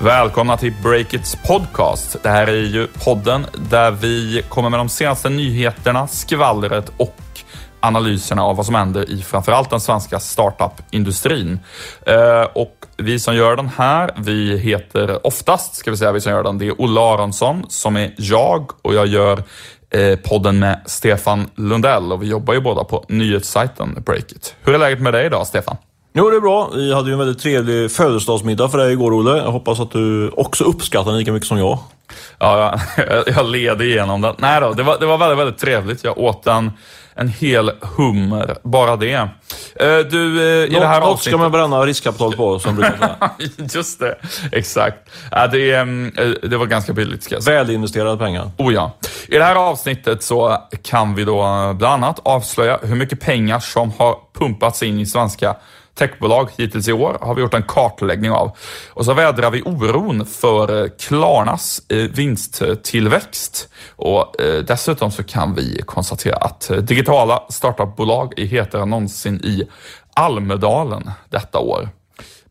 Välkomna till Breakits podcast. Det här är ju podden där vi kommer med de senaste nyheterna, skvallret och analyserna av vad som händer i framförallt den svenska startup-industrin. Eh, och vi som gör den här, vi heter oftast, ska vi säga, vi som gör den, det är Olle Aronsson som är jag och jag gör eh, podden med Stefan Lundell och vi jobbar ju båda på nyhetssajten Breakit. Hur är läget med dig idag, Stefan? Jo, det är bra. Vi hade ju en väldigt trevlig födelsedagsmiddag för dig igår, Olle. Jag hoppas att du också uppskattar den lika mycket som jag. Ja, jag, jag led igenom den. Nej då, det var, det var väldigt, väldigt trevligt. Jag åt en, en hel hummer, bara det. Uh, du, uh, i Något, det här något ska man bränna riskkapital på, som brukar säga. Just det, exakt. Det, um, det var ganska billigt ska jag säga. Välinvesterade pengar. Oh ja. I det här avsnittet så kan vi då bland annat avslöja hur mycket pengar som har pumpats in i svenska techbolag hittills i år har vi gjort en kartläggning av. Och så vädrar vi oron för eh, Klarnas eh, vinsttillväxt. Och eh, dessutom så kan vi konstatera att digitala startupbolag är hetare än någonsin i Almedalen detta år.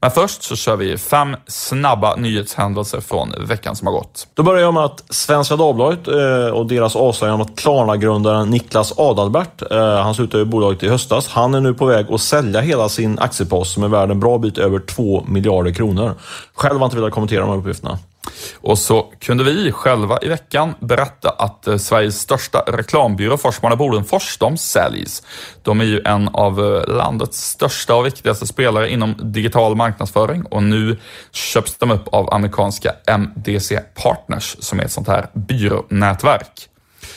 Men först så kör vi fem snabba nyhetshändelser från veckan som har gått. Då börjar jag med att Svenska Dagbladet eh, och deras avslöjande om att Klarna-grundaren Niklas Adalbert, eh, han slutade i bolaget i höstas, han är nu på väg att sälja hela sin aktiepost som är värd en bra bit över 2 miljarder kronor. Själv har jag inte velat kommentera de här uppgifterna. Och så kunde vi själva i veckan berätta att eh, Sveriges största reklambyrå Forsman och Bodenfors, de säljs. De är ju en av eh, landets största och viktigaste spelare inom digital marknadsföring och nu köps de upp av amerikanska MDC Partners som är ett sånt här byrånätverk.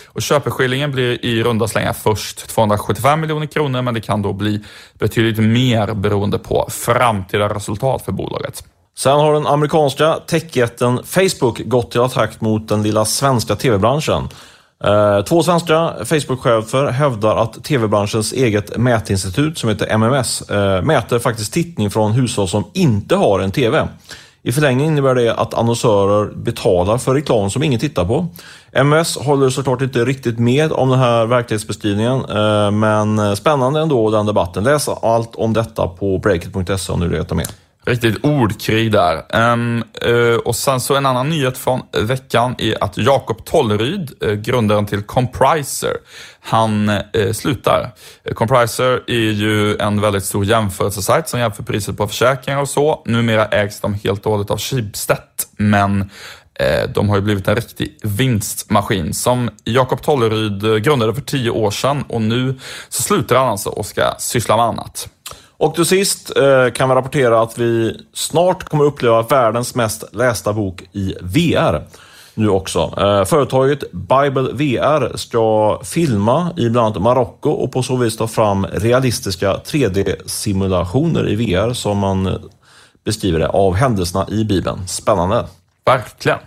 Och köpeskillingen blir i runda slängar först 275 miljoner kronor men det kan då bli betydligt mer beroende på framtida resultat för bolaget. Sen har den amerikanska techjätten Facebook gått till attack mot den lilla svenska tv-branschen. Eh, två svenska Facebook-chefer hävdar att tv-branschens eget mätinstitut som heter MMS eh, mäter faktiskt tittning från hushåll som inte har en tv. I förlängningen innebär det att annonsörer betalar för reklam som ingen tittar på. MMS håller såklart inte riktigt med om den här verklighetsbeskrivningen, eh, men spännande ändå den debatten. Läs allt om detta på breakit.se om du vill veta mer. Riktigt ordkrig där. Um, uh, och sen så en annan nyhet från veckan är att Jakob Tolleryd, uh, grundaren till Compriser, han uh, slutar. Compriser är ju en väldigt stor jämförelsesajt som jämför priset på försäkringar och så. Numera ägs de helt och hållet av Schibsted, men de har ju blivit en riktig vinstmaskin som Jakob Tolleryd grundade för tio år sedan och nu så slutar han alltså och ska syssla med annat. Och till sist eh, kan vi rapportera att vi snart kommer uppleva världens mest lästa bok i VR. Nu också. Eh, företaget Bible VR ska filma i bland annat Marocko och på så vis ta fram realistiska 3D-simulationer i VR som man beskriver det av händelserna i Bibeln. Spännande. Verkligen.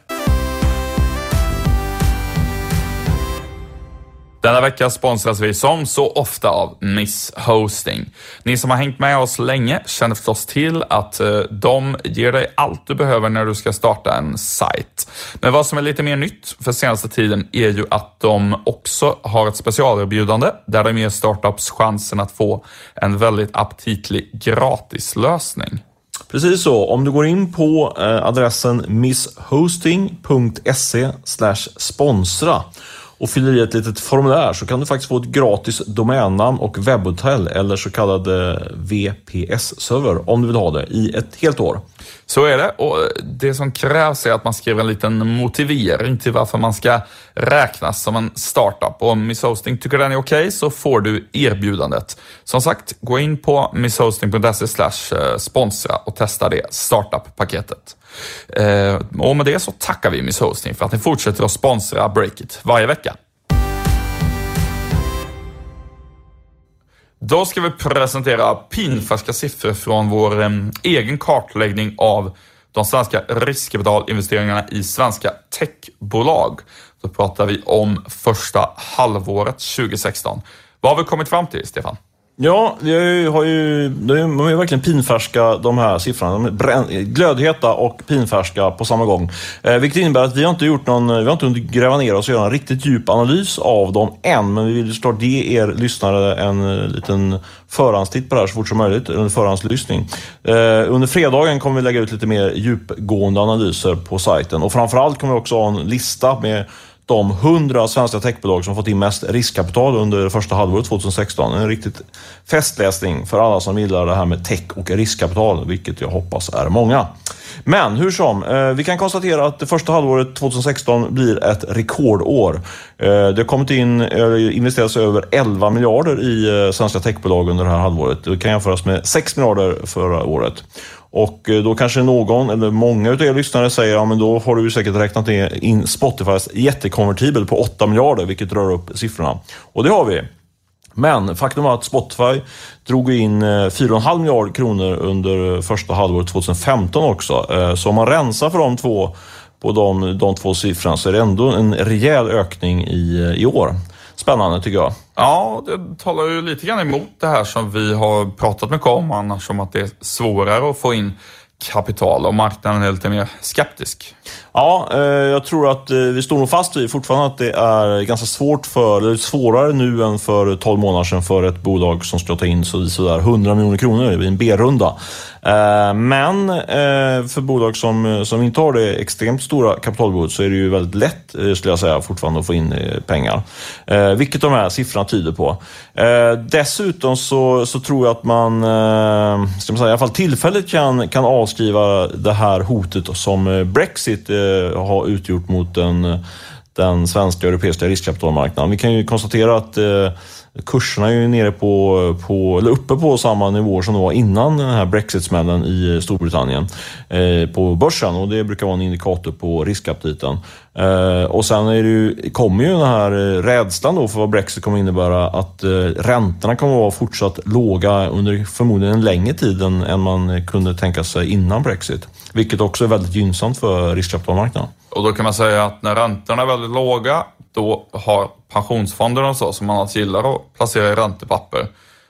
Denna vecka sponsras vi som så ofta av Miss Hosting. Ni som har hängt med oss länge känner förstås till att eh, de ger dig allt du behöver när du ska starta en sajt. Men vad som är lite mer nytt för senaste tiden är ju att de också har ett specialerbjudande där de ger startups chansen att få en väldigt aptitlig gratislösning. Precis så. Om du går in på eh, adressen misshosting.se sponsra och fyller i ett litet formulär så kan du faktiskt få ett gratis domännamn och webbhotell eller så kallad VPS-server om du vill ha det i ett helt år. Så är det och eh, det som krävs är att man skriver en liten motivering till varför man ska räknas som en startup. Och om Miss Hosting tycker den är okej okay, så får du erbjudandet. Som sagt, gå in på misshosting.se slash eh, sponsra och testa det startup-paketet. Eh, och med det så tackar vi Miss Hosting för att ni fortsätter att sponsra Breakit varje vecka. Då ska vi presentera pinfärska siffror från vår eh, egen kartläggning av de svenska riskkapitalinvesteringarna i svenska techbolag. Då pratar vi om första halvåret 2016. Vad har vi kommit fram till, Stefan? Ja, vi har ju, de är verkligen pinfärska de här siffrorna. De är brän, glödheta och pinfärska på samma gång. Eh, vilket innebär att vi har inte gjort någon, vi har inte hunnit gräva ner oss och göra en riktigt djup analys av dem än. Men vi vill såklart ge er lyssnare en eh, liten förhandstitt på det här så fort som möjligt, en förhandslyssning. Eh, under fredagen kommer vi lägga ut lite mer djupgående analyser på sajten och framförallt kommer vi också ha en lista med de 100 svenska techbolag som fått in mest riskkapital under första halvåret 2016. En riktigt festläsning för alla som gillar det här med tech och riskkapital, vilket jag hoppas är många. Men hur som, eh, vi kan konstatera att det första halvåret 2016 blir ett rekordår. Eh, det har kommit in, eh, investerats över 11 miljarder i svenska techbolag under det här halvåret. Det kan jämföras med 6 miljarder förra året. Och eh, då kanske någon, eller många av er lyssnare säger, ja men då har du säkert räknat in Spotifys jättekonvertibel på 8 miljarder, vilket rör upp siffrorna. Och det har vi. Men faktum är att Spotify drog in eh, 4,5 miljarder kronor under eh, första halvåret 2015 också. Så om man rensar för de två, på de, de två siffrorna så är det ändå en rejäl ökning i, i år spännande tycker jag. Ja, det talar ju lite grann emot det här som vi har pratat mycket om annars, om att det är svårare att få in kapital och marknaden är lite mer skeptisk. Ja, eh, jag tror att eh, vi står nog fast vid fortfarande att det är ganska svårt för, eller svårare nu än för 12 månader sedan för ett bolag som ska ta in sådär 100 miljoner kronor i en B-runda. Eh, men för bolag som, som inte har det extremt stora kapitalbehovet så är det ju väldigt lätt, skulle jag säga, fortfarande att få in pengar. Vilket de här siffrorna tyder på. Dessutom så, så tror jag att man, ska man säga, i alla fall tillfälligt kan, kan avskriva det här hotet som Brexit Eh, ha utgjort mot den, eh, den svenska och europeiska riskkapitalmarknaden. Vi kan ju konstatera att eh, kurserna är ju nere på, på, eller uppe på samma nivåer som det var innan den här Brexit-smällen i Storbritannien eh, på börsen och det brukar vara en indikator på riskaptiten. Eh, och sen är det ju, kommer ju den här eh, rädslan då för vad Brexit kommer innebära att eh, räntorna kommer vara fortsatt låga under förmodligen en längre tid än, än man kunde tänka sig innan Brexit. Vilket också är väldigt gynnsamt för riskkapitalmarknaden. Och då kan man säga att när räntorna är väldigt låga, då har pensionsfonderna och så, som man alltså gillar att placera i räntepapper,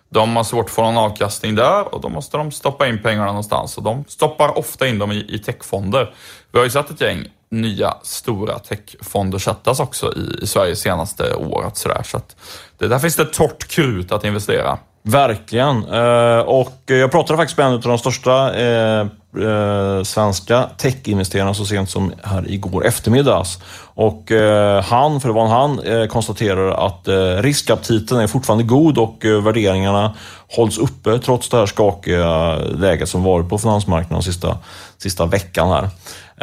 de har svårt att få någon avkastning där och då måste de stoppa in pengarna någonstans. Och de stoppar ofta in dem i, i techfonder. Vi har ju sett ett gäng nya stora techfonder sättas också i, i Sverige senaste året. Så, där. så att det, där finns det torrt krut att investera. Verkligen. Eh, och jag pratade faktiskt med en av de största eh, eh, svenska techinvesterarna så sent som här igår eftermiddags. Och eh, han, för det var en han, eh, konstaterar att eh, riskaptiten är fortfarande god och värderingarna hålls uppe trots det här skakiga läget som varit på finansmarknaden sista, sista veckan här.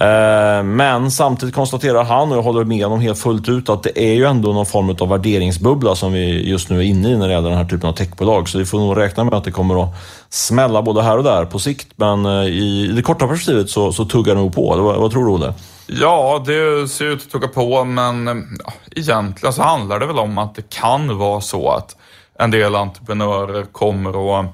Eh, men samtidigt konstaterar han, och jag håller med honom helt fullt ut, att det är ju ändå någon form av värderingsbubbla som vi just nu är inne i när det gäller den här typen av techbolag. Så vi får nog räkna med att det kommer att smälla både här och där på sikt. Men eh, i det korta perspektivet så, så tuggar det nog på. Vad, vad tror du, Olle? Ja, det ser ut att tugga på, men eh, ja, egentligen så handlar det väl om att det kan vara så att en del entreprenörer kommer att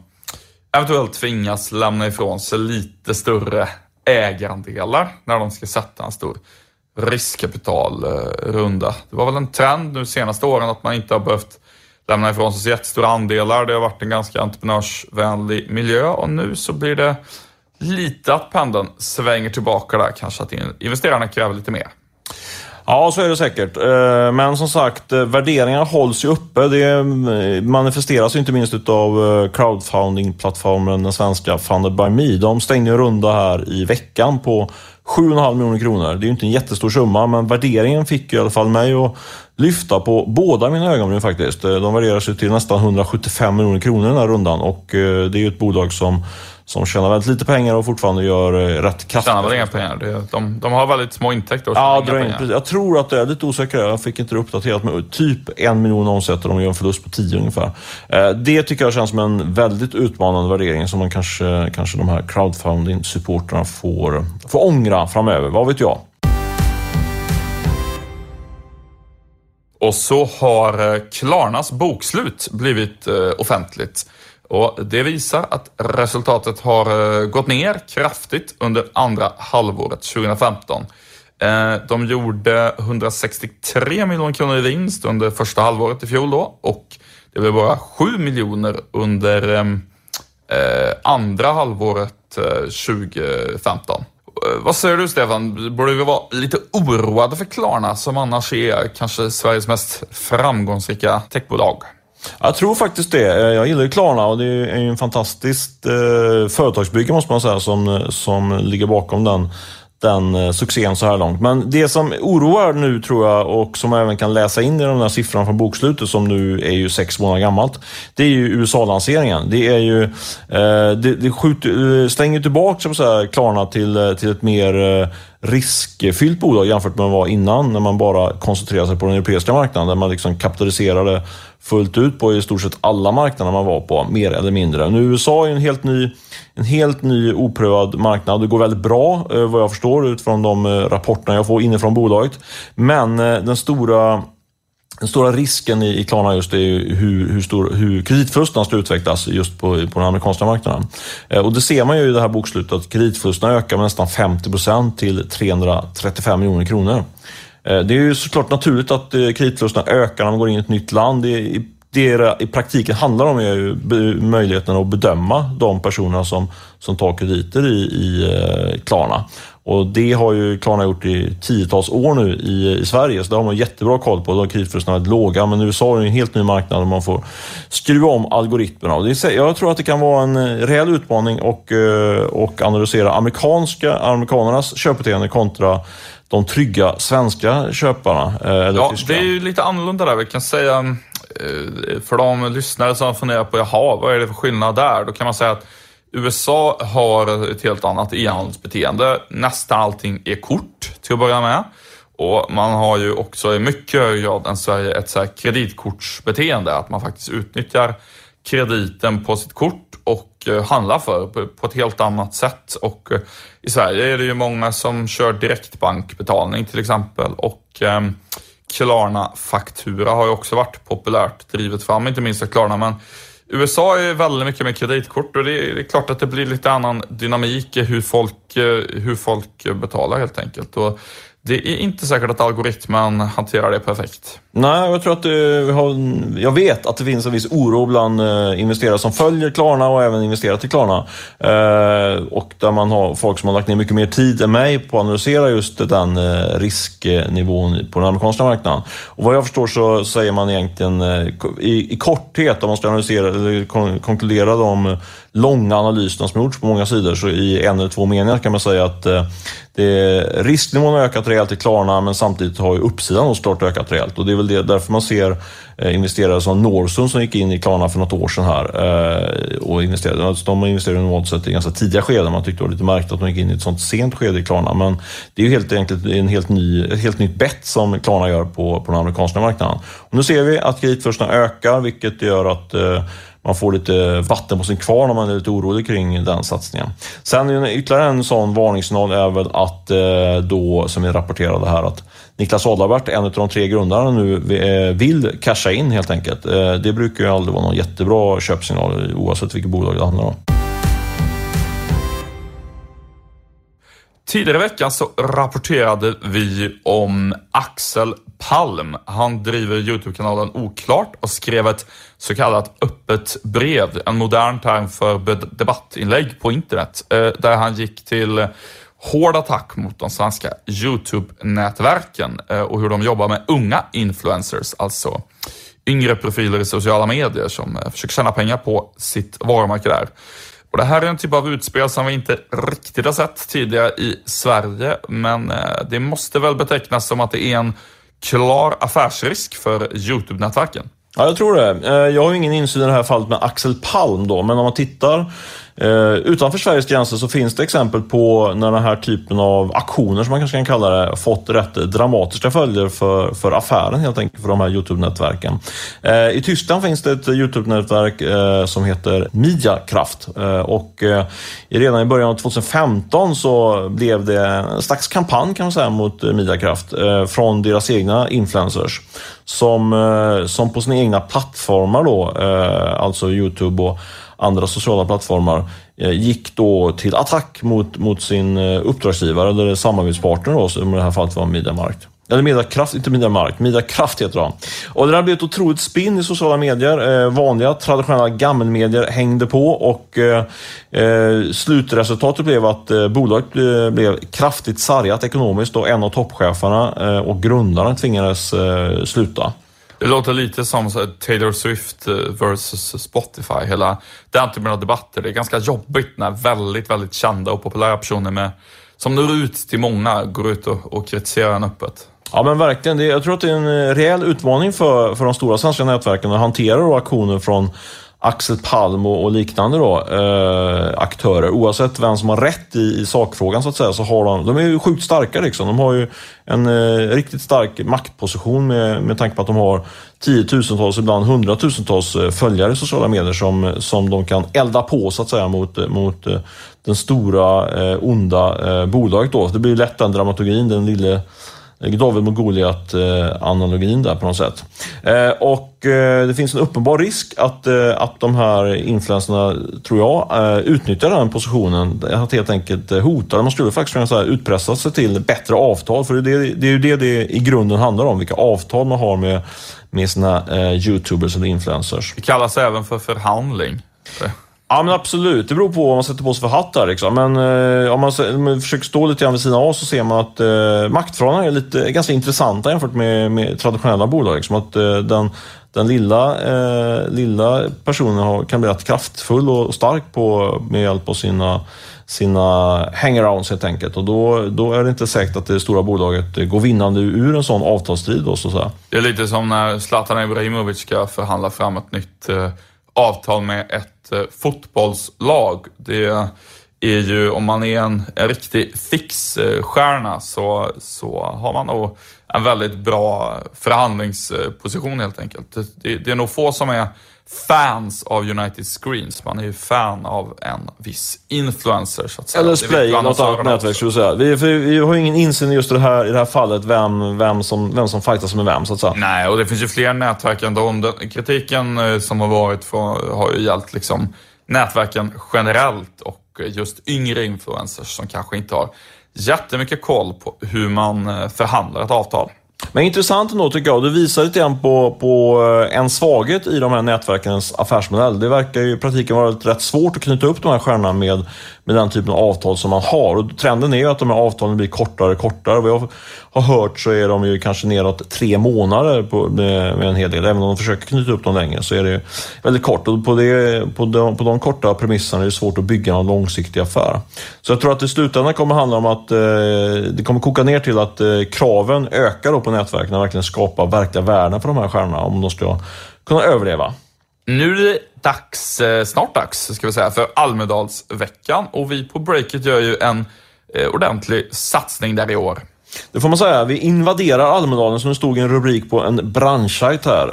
eventuellt tvingas lämna ifrån sig lite större ägarandelar när de ska sätta en stor riskkapitalrunda. Det var väl en trend nu senaste åren att man inte har behövt lämna ifrån sig jättestora andelar. Det har varit en ganska entreprenörsvänlig miljö och nu så blir det lite att pendeln svänger tillbaka där. Kanske att investerarna kräver lite mer. Ja, så är det säkert. Eh, men som sagt, eh, värderingarna hålls ju uppe. Det manifesteras ju inte minst av eh, crowdfunding-plattformen, den svenska Funded by Me. De stängde en runda här i veckan på 7,5 miljoner kronor. Det är ju inte en jättestor summa, men värderingen fick i alla fall mig att lyfta på båda mina ögonbryn faktiskt. De värderas ju till nästan 175 miljoner kronor i den här rundan och det är ju ett bolag som som tjänar väldigt lite pengar och fortfarande gör eh, rätt kraftigt. Tjänar väl inga pengar? De, de har väldigt små intäkter och ja, drar in, Jag tror att det är lite osäkert. Jag fick inte det uppdaterat, men typ en miljon omsätter de gör en förlust på tio ungefär. Eh, det tycker jag känns som en väldigt utmanande värdering som man kanske, kanske de här crowdfunding-supporterna får, får ångra framöver. Vad vet jag? Och så har eh, Klarnas bokslut blivit offentligt. Och det visar att resultatet har eh, gått ner kraftigt under andra halvåret 2015. Eh, de gjorde 163 miljoner kronor i vinst under första halvåret i fjol då och Det blev bara 7 miljoner under ehm, eh, andra halvåret 2015. Vad säger du Stefan? Borde vi vara lite oroade för Klarna som annars är kanske Sveriges mest framgångsrika techbolag? Jag tror faktiskt det. Eh, jag gillar ju Klarna och det är ju en fantastiskt eh, företagsbygge måste man säga som, eh, som ligger bakom den den eh, succén så här långt. Men det som oroar nu tror jag och som man även kan läsa in i de där siffrorna från bokslutet som nu är ju sex månader gammalt. Det är ju USA-lanseringen. Det är ju, eh, det, det skjuter, stänger tillbaka så här, Klarna till, till ett mer riskfyllt bolag jämfört med vad det var innan när man bara koncentrerade sig på den europeiska marknaden där man liksom kapitaliserade fullt ut på i stort sett alla marknader man var på, mer eller mindre. Nu USA är en helt ny, en helt ny oprövad marknad. Det går väldigt bra eh, vad jag förstår utifrån de eh, rapporterna jag får inifrån bolaget. Men eh, den stora den stora risken i, Klarna just är hur, hur, stor, hur kreditförlusterna ska utvecklas just på, på den amerikanska marknaden. Och det ser man ju i det här bokslutet att kreditförlusterna ökar med nästan 50 procent till 335 miljoner kronor. Eh, det är ju såklart naturligt att eh, kreditförlusterna ökar när man går in i ett nytt land. Det, det i praktiken handlar om är ju möjligheten att bedöma de personerna som, som tar krediter i, i eh, Klarna. Och det har ju Klarna gjort i tiotals år nu i, i Sverige, så det har man jättebra koll på. De kreditförlusterna är väldigt låga, men USA är en helt ny marknad och man får skruva om algoritmerna. Det är, jag tror att det kan vara en rejäl utmaning och, och analysera amerikanska, amerikanernas köpbeteende kontra de trygga svenska köparna? Eh, eller ja, tyska? det är ju lite annorlunda där. Vi kan säga, eh, för de lyssnare som funderar på, jaha, vad är det för skillnad där? Då kan man säga att USA har ett helt annat e-handelsbeteende. Nästan allting är kort till att börja med. Och man har ju också i mycket högre grad än Sverige ett så här kreditkortsbeteende, att man faktiskt utnyttjar krediten på sitt kort och handla handlar för på ett helt annat sätt. Och eh, I Sverige är det ju många som kör direktbankbetalning till exempel och ehm, Klarna-faktura har ju också varit populärt drivet fram, inte minst av Klarna. Men USA är väldigt mycket med kreditkort och det är, det är, klart att det blir lite annan dynamik i hur folk, eh, hur folk betalar helt enkelt. Och det är inte säkert att algoritmen hanterar det perfekt. Nej, jag tror att det, vi har, jag vet att det finns en viss oro bland eh, investerare som följer Klarna och även investerat i Klarna. Eh, och där man har folk som har lagt ner mycket mer tid än mig på att analysera just den eh, risknivån på den amerikanska marknaden. Och vad jag förstår så säger man egentligen eh, i, i korthet, om man ska analysera eller kon konkludera de långa analyserna som gjorts på många sidor, så i en eller två meningar kan man säga att eh, det, risknivån har ökat rejält i Klarna, men samtidigt har ju uppsidan såklart ökat rejält. Och det är väl det, därför man ser eh, investerare som Norsun som gick in i Klarna för något år sedan här eh, och investerade. Alltså, de investerade normalt sett i ganska tidiga skeden. Man tyckte det var lite märkligt att de gick in i ett sånt sent skede i Klarna. Men det är ju helt enkelt en helt ny, ett helt nytt bett som Klarna gör på, på den amerikanska marknaden. Och nu ser vi att kreditförlusterna ökar, vilket gör att eh, man får lite vatten på sin kvarn om man är lite orolig kring den satsningen. Sen ytterligare en sån varningssignal är väl att eh, då, som vi rapporterade här, att Niklas Adalbert, en av de tre grundarna nu, eh, vill casha in helt enkelt. Eh, det brukar ju aldrig vara någon jättebra köpsignal oavsett vilket bolag det handlar om. Tidigare i veckan så rapporterade vi om Axel Palm. Han driver Youtube-kanalen Oklart och skrev ett så kallat öppet brev, en modern term för debattinlägg på internet, eh, där han gick till hård attack mot de svenska Youtube-nätverken eh, och hur de jobbar med unga influencers, alltså yngre profiler i sociala medier som eh, försöker tjäna pengar på sitt varumärke där. Och det här är en typ av utspel som vi inte riktigt har sett tidigare i Sverige, men det måste väl betecknas som att det är en klar affärsrisk för Youtube-nätverken. Ja, jag tror det. Eh, jag har ingen insyn i det här fallet med Axel Palm då, men om man tittar Eh, utanför Sveriges gränser så finns det exempel på när den här typen av aktioner, som man kanske kan kalla det, fått rätt dramatiska följder för, för affären helt enkelt, för de här Youtube-nätverken. Eh, I Tyskland finns det ett Youtube-nätverk eh, som heter Mediakraft eh, och eh, redan i början av 2015 så blev det en slags kampanj kan man säga mot Mediakraft från deras egna influencers som, eh, som på sina egna plattformar då, eh, alltså Youtube och andra sociala plattformar eh, gick då till attack mot, mot sin uppdragsgivare eller samarbetspartner då, som i det här fallet var Mediamarkt. Eller Mediakraft, inte Mediamarkt, Mediakraft heter han. Och det där blev ett otroligt spinn i sociala medier. Eh, vanliga traditionella gammelmedier hängde på och eh, eh slutresultatet blev att eh, bolaget blev, blev kraftigt sargat ekonomiskt och en av toppcheferna eh, och grundaren tvingades eh, sluta. Det låter lite som Taylor Swift eh, versus Spotify. Hela den typen av debatter. Det är ganska jobbigt när väldigt, väldigt kända och populära personer med, som når ut till många går ut och, och kritiserar en öppet. Ja men verkligen. jag tror att det är en eh, rejäl utmaning för, för de stora svenska nätverken att hantera aktioner från Axel Palm och, och liknande då, eh, aktörer. Oavsett vem som har rätt i, i sakfrågan så att säga, så har de, de är ju sjukt starka liksom. De har ju en eh, riktigt stark maktposition med, med tanke på att de har tiotusentals, ibland hundratusentals eh, följare i sociala medier som, som de kan elda på så att säga mot, eh, mot den stora eh, onda eh, bolaget då. Det blir lätt den dramaturgin, den lille David mot Goliat-analogin eh, där på något sätt. Eh, och eh, det finns en uppenbar risk att, att de här influenserna, tror jag, utnyttjar den positionen. Att helt enkelt hota. Man skulle faktiskt kunna säga utpressa sig till bättre avtal. För det, det är ju det det i grunden handlar om. Vilka avtal man har med, med sina YouTubers eller influencers. Det kallas även för förhandling. Ja men absolut, det beror på vad man sätter på sig för hatt där. Liksom. Men eh, om, man, om, man, försöker stå lite grann vid sidan av så ser man att eh, maktförhållandena är lite, ganska intressanta jämfört med, med traditionella bolag. Liksom. Att, eh, den, den lilla, eh, lilla personen har, kan bli rätt kraftfull och stark på, med hjälp av sina sina hangarounds helt enkelt. Och då, då är det inte säkert att det stora bolaget eh, går vinnande ur en sån avtalsstrid. Då, så att säga. Det är lite som när Zlatan Ibrahimovic ska förhandla fram ett nytt eh, avtal med ett Eh, fotbollslag. Det är ju, om man är en, en riktig fixstjärna så, så har man nog en väldigt bra förhandlingsposition helt enkelt. Det, det är nog få som är fans av United Screens. Man är ju fan av en viss influencer så att säga. Eller Splay, något annat nätverk skulle säga. Vi, vi har ju ingen insyn just det här, i det här fallet, vem, vem, som, vem som fightas med vem så att säga. Nej, och det finns ju fler nätverk än de. Kritiken eh, som har varit för, har ju gällt liksom nätverken generellt och just yngre influencers som kanske inte har jättemycket koll på hur man eh, förhandlar ett avtal. Men intressant ändå tycker jag. Det visar lite grann på, på eh, en svaghet i de här nätverkens affärsmodell. Det verkar ju i praktiken vara rätt svårt att knyta upp de här stjärnorna med, med den typen av avtal som man har. Och trenden är ju att de här avtalen blir kortare och kortare. Vad jag har hört så är de ju kanske neråt tre månader på, med, med en hel del. Även om de försöker knyta upp dem längre så är det väldigt kort. Och på, det, på, de, på de korta premisserna är det svårt att bygga någon långsiktig affär. Så jag tror att i slutändan kommer det handla om att eh, det kommer koka ner till att eh, kraven ökar på nätverken att verkligen skapa verkliga värden för de här stjärnorna om de ska kunna överleva. Nu är det dags, eh, snart dags, ska vi säga, för Almedalsveckan och vi på Breakit gör ju en eh, ordentlig satsning där i år. Det får man säga. Vi invaderar Almedalen som det stod i en rubrik på en branschsajt här.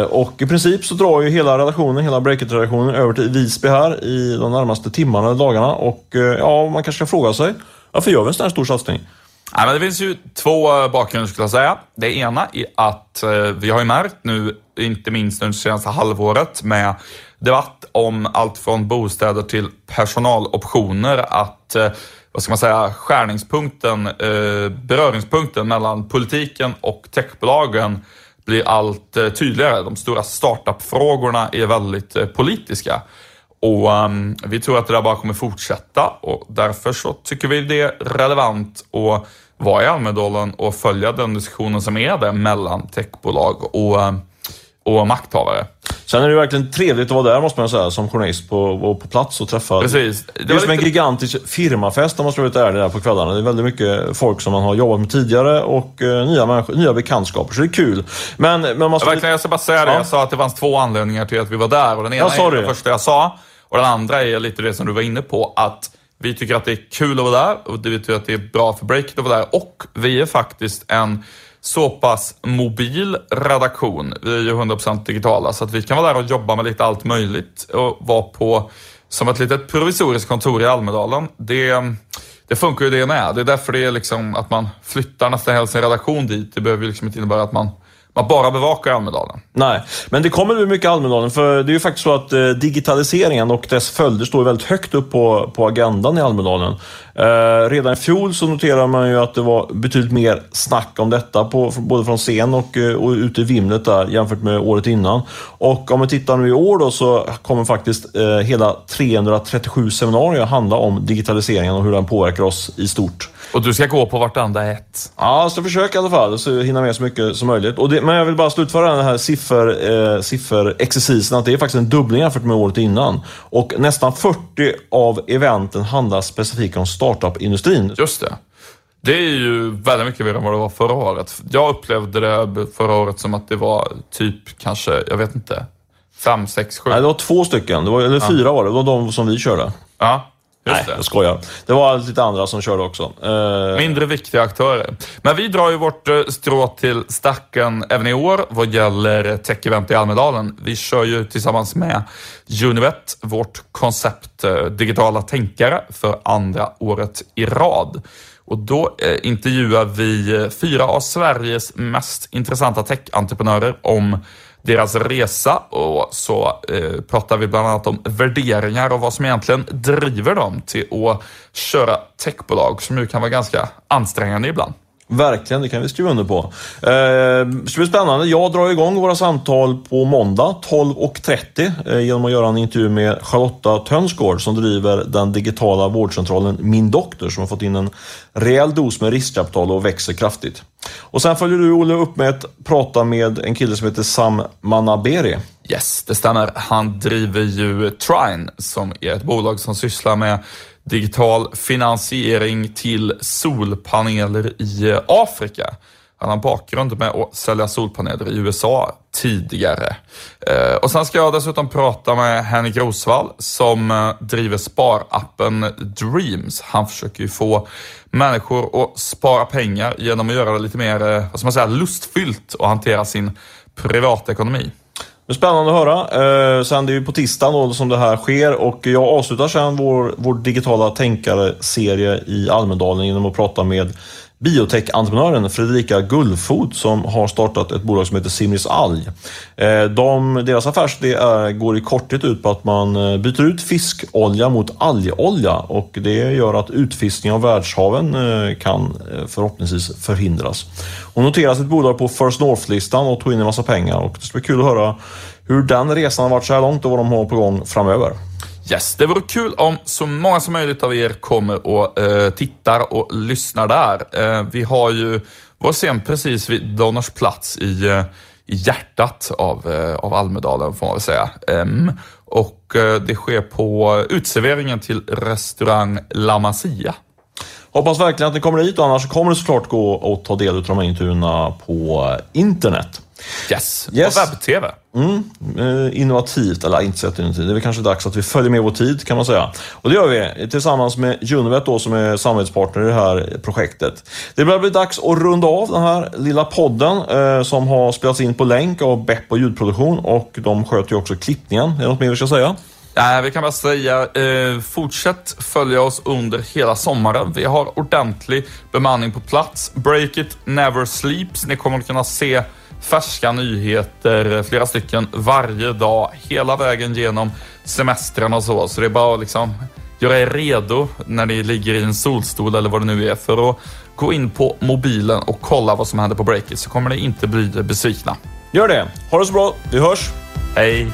Eh, och i princip så drar ju hela redaktionen, hela Breakit-redaktionen över till Visby här i de närmaste timmarna eller dagarna. Och ja, man kanske ska fråga sig, varför gör vi en sån här stor satsning? Nej, men det finns ju två eh, bakgrunder skulle jag säga. Det ena är att eh, vi har ju märkt nu, inte minst under det senaste halvåret, med debatt om allt från bostäder till personaloptioner, att eh, vad ska man säga, skärningspunkten, beröringspunkten mellan politiken och techbolagen blir allt tydligare. De stora startup-frågorna är väldigt politiska. Och um, vi tror att det där bara kommer fortsätta och därför så tycker vi det är relevant att vara i Almedalen och följa den diskussionen som är där mellan techbolag och, um, och makthavare. Sen är det verkligen trevligt att vara där måste man säga, som journalist på, på plats och träffa. Precis. Det, det är som lite... en gigantisk firmafest om man ska vara lite ärlig där på kvällarna. Det är väldigt mycket folk som man har jobbat med tidigare och uh, nya, människor, nya bekantskaper, så det är kul. Men, men man måste... Jag, verkligen, jag ska bara säga det, ja. jag sa att det fanns två anledningar till att vi var där och den ena ja, är det första jag sa. Och den andra är lite det som du var inne på, att vi tycker att det är kul att vara där och vi tycker att det är bra för breaket att vara där. Och vi är faktiskt en så pass mobil redaktion. Vi är ju 100% digitala, så att vi kan vara där och jobba med lite allt möjligt och vara på som ett litet provisoriskt kontor i Almedalen. Det, det funkar ju det med. Det är därför det är liksom att man flyttar nästan hela sin redaktion dit. Det behöver ju liksom inte innebära att man man bara bevakar Almedalen. Nej, men det kommer bli mycket Almedalen för det är ju faktiskt så att eh, digitaliseringen och dess följder står väldigt högt upp på, på agendan i Almedalen. Eh, redan i fjol så noterade man ju att det var betydligt mer snack om detta på, både från scen och, eh, och ute i vimlet där jämfört med året innan. Och om vi tittar nu i år då så kommer faktiskt eh, hela 337 seminarier handla om digitaliseringen och hur den påverkar oss i stort. Och du ska gå på vartenda ett? Ja, jag ska försöka i alla fall, så hinna med så mycket som möjligt. Det, men jag vill bara slutföra den här siffer, eh, sifferexercisen, att det är faktiskt en dubbling jämfört med året innan. Och nästan 40 av eventen handlar specifikt om startup-industrin. Just det. Det är ju väldigt mycket mer än vad det var förra året. Jag upplevde det förra året som att det var typ kanske, jag vet inte, fem, sex, sju. Nej, det var två stycken. Det var, eller fyra var det. Det var de som vi körde. Ja, just Nej, det. jag skojar. Det var lite andra som körde också. Eh, Mindre viktiga aktörer. Men vi drar ju vårt eh, strå till stacken även i år vad gäller tech-event i Almedalen. Vi kör ju tillsammans med Univet vårt koncept eh, digitala tänkare för andra året i rad. Och då eh, intervjuar vi fyra av Sveriges mest intressanta tech-entreprenörer om deras resa och så eh, pratar vi bland annat om värderingar och vad som egentligen driver dem till att köra techbolag som ju kan vara ganska ansträngande ibland. Verkligen, det kan vi skriva under på. Eh, det blir spännande. Jag drar igång våra samtal på måndag 12.30 eh, genom att göra en intervju med Charlotta Tönsgård som driver den digitala vårdcentralen Min Doktor som har fått in en rejäl dos med riskkapital och växer kraftigt. Och sen följer du Olle upp med att prata med en kille som heter Sam Manaberi. Yes, det stämmer. Han driver ju Trine som är ett bolag som sysslar med digital finansiering till solpaneler i Afrika. Han har bakgrund med att sälja solpaneler i USA tidigare. Eh, och sen ska jag dessutom prata med Henrik Rosvall som eh, driver sparappen Dreams. Han försöker ju få människor att spara pengar genom att göra det lite mer, eh, vad ska man säga, lustfyllt och hantera sin privatekonomi. Det är spännande att höra. Eh, sen det är ju på tisdagen då som det här sker och jag avslutar sen vår, vår digitala tänkare-serie i Almedalen genom att prata med biotech-entreprenören Fredrika Gullfot som har startat ett bolag som heter Simris Alg. Eh, de, deras affärsidé eh, går i korthet ut på att man eh, byter ut fiskolja mot algolja och det gör att utfiskning av världshaven kan förhoppningsvis förhindras. Hon noterar sitt bolag på First North-listan och tog in en massa pengar och det ska bli kul att höra hur den resan har varit så här långt och vad de har på gång framöver. Yes, det vore kul om så många som möjligt av er kommer och eh, tittar och lyssnar där. Eh, vi har ju vår scen precis vid Donners plats i, eh, i hjärtat av, eh, av Almedalen får man väl säga. Och eh, det sker på utserveringen till restaurang La Masia. Hoppas verkligen att ni kommer dit annars kommer det såklart gå att ta del av de här intervjuerna på internet. Yes, Yes. och webb-tv. Mm, eh, innovativt, eller inte så innovativt. Det är väl kanske dags att vi följer med vår tid kan man säga. Och det gör vi tillsammans med Univet då som är samarbetspartner i det här projektet. Det börjar bli dags att runda av den här lilla podden eh, som har spelats in på länk av Bepp och ljudproduktion och de sköter ju också klippningen. Är det något mer vi ska säga? Nej, vi kan bara säga, eh, fortsätt följa oss under hela sommaren. Vi har ordentlig bemanning på plats. Break it never sleeps. Ni kommer att kunna se färska nyheter, eh, flera stycken varje dag, hela vägen genom semestern och så. Så det är bara att liksom göra er redo när ni ligger i en solstol eller vad det nu är för att gå in på mobilen och kolla vad som händer på Breakit så kommer ni inte bli besvikna. Gör det! Ha det så bra, vi hörs! Hej!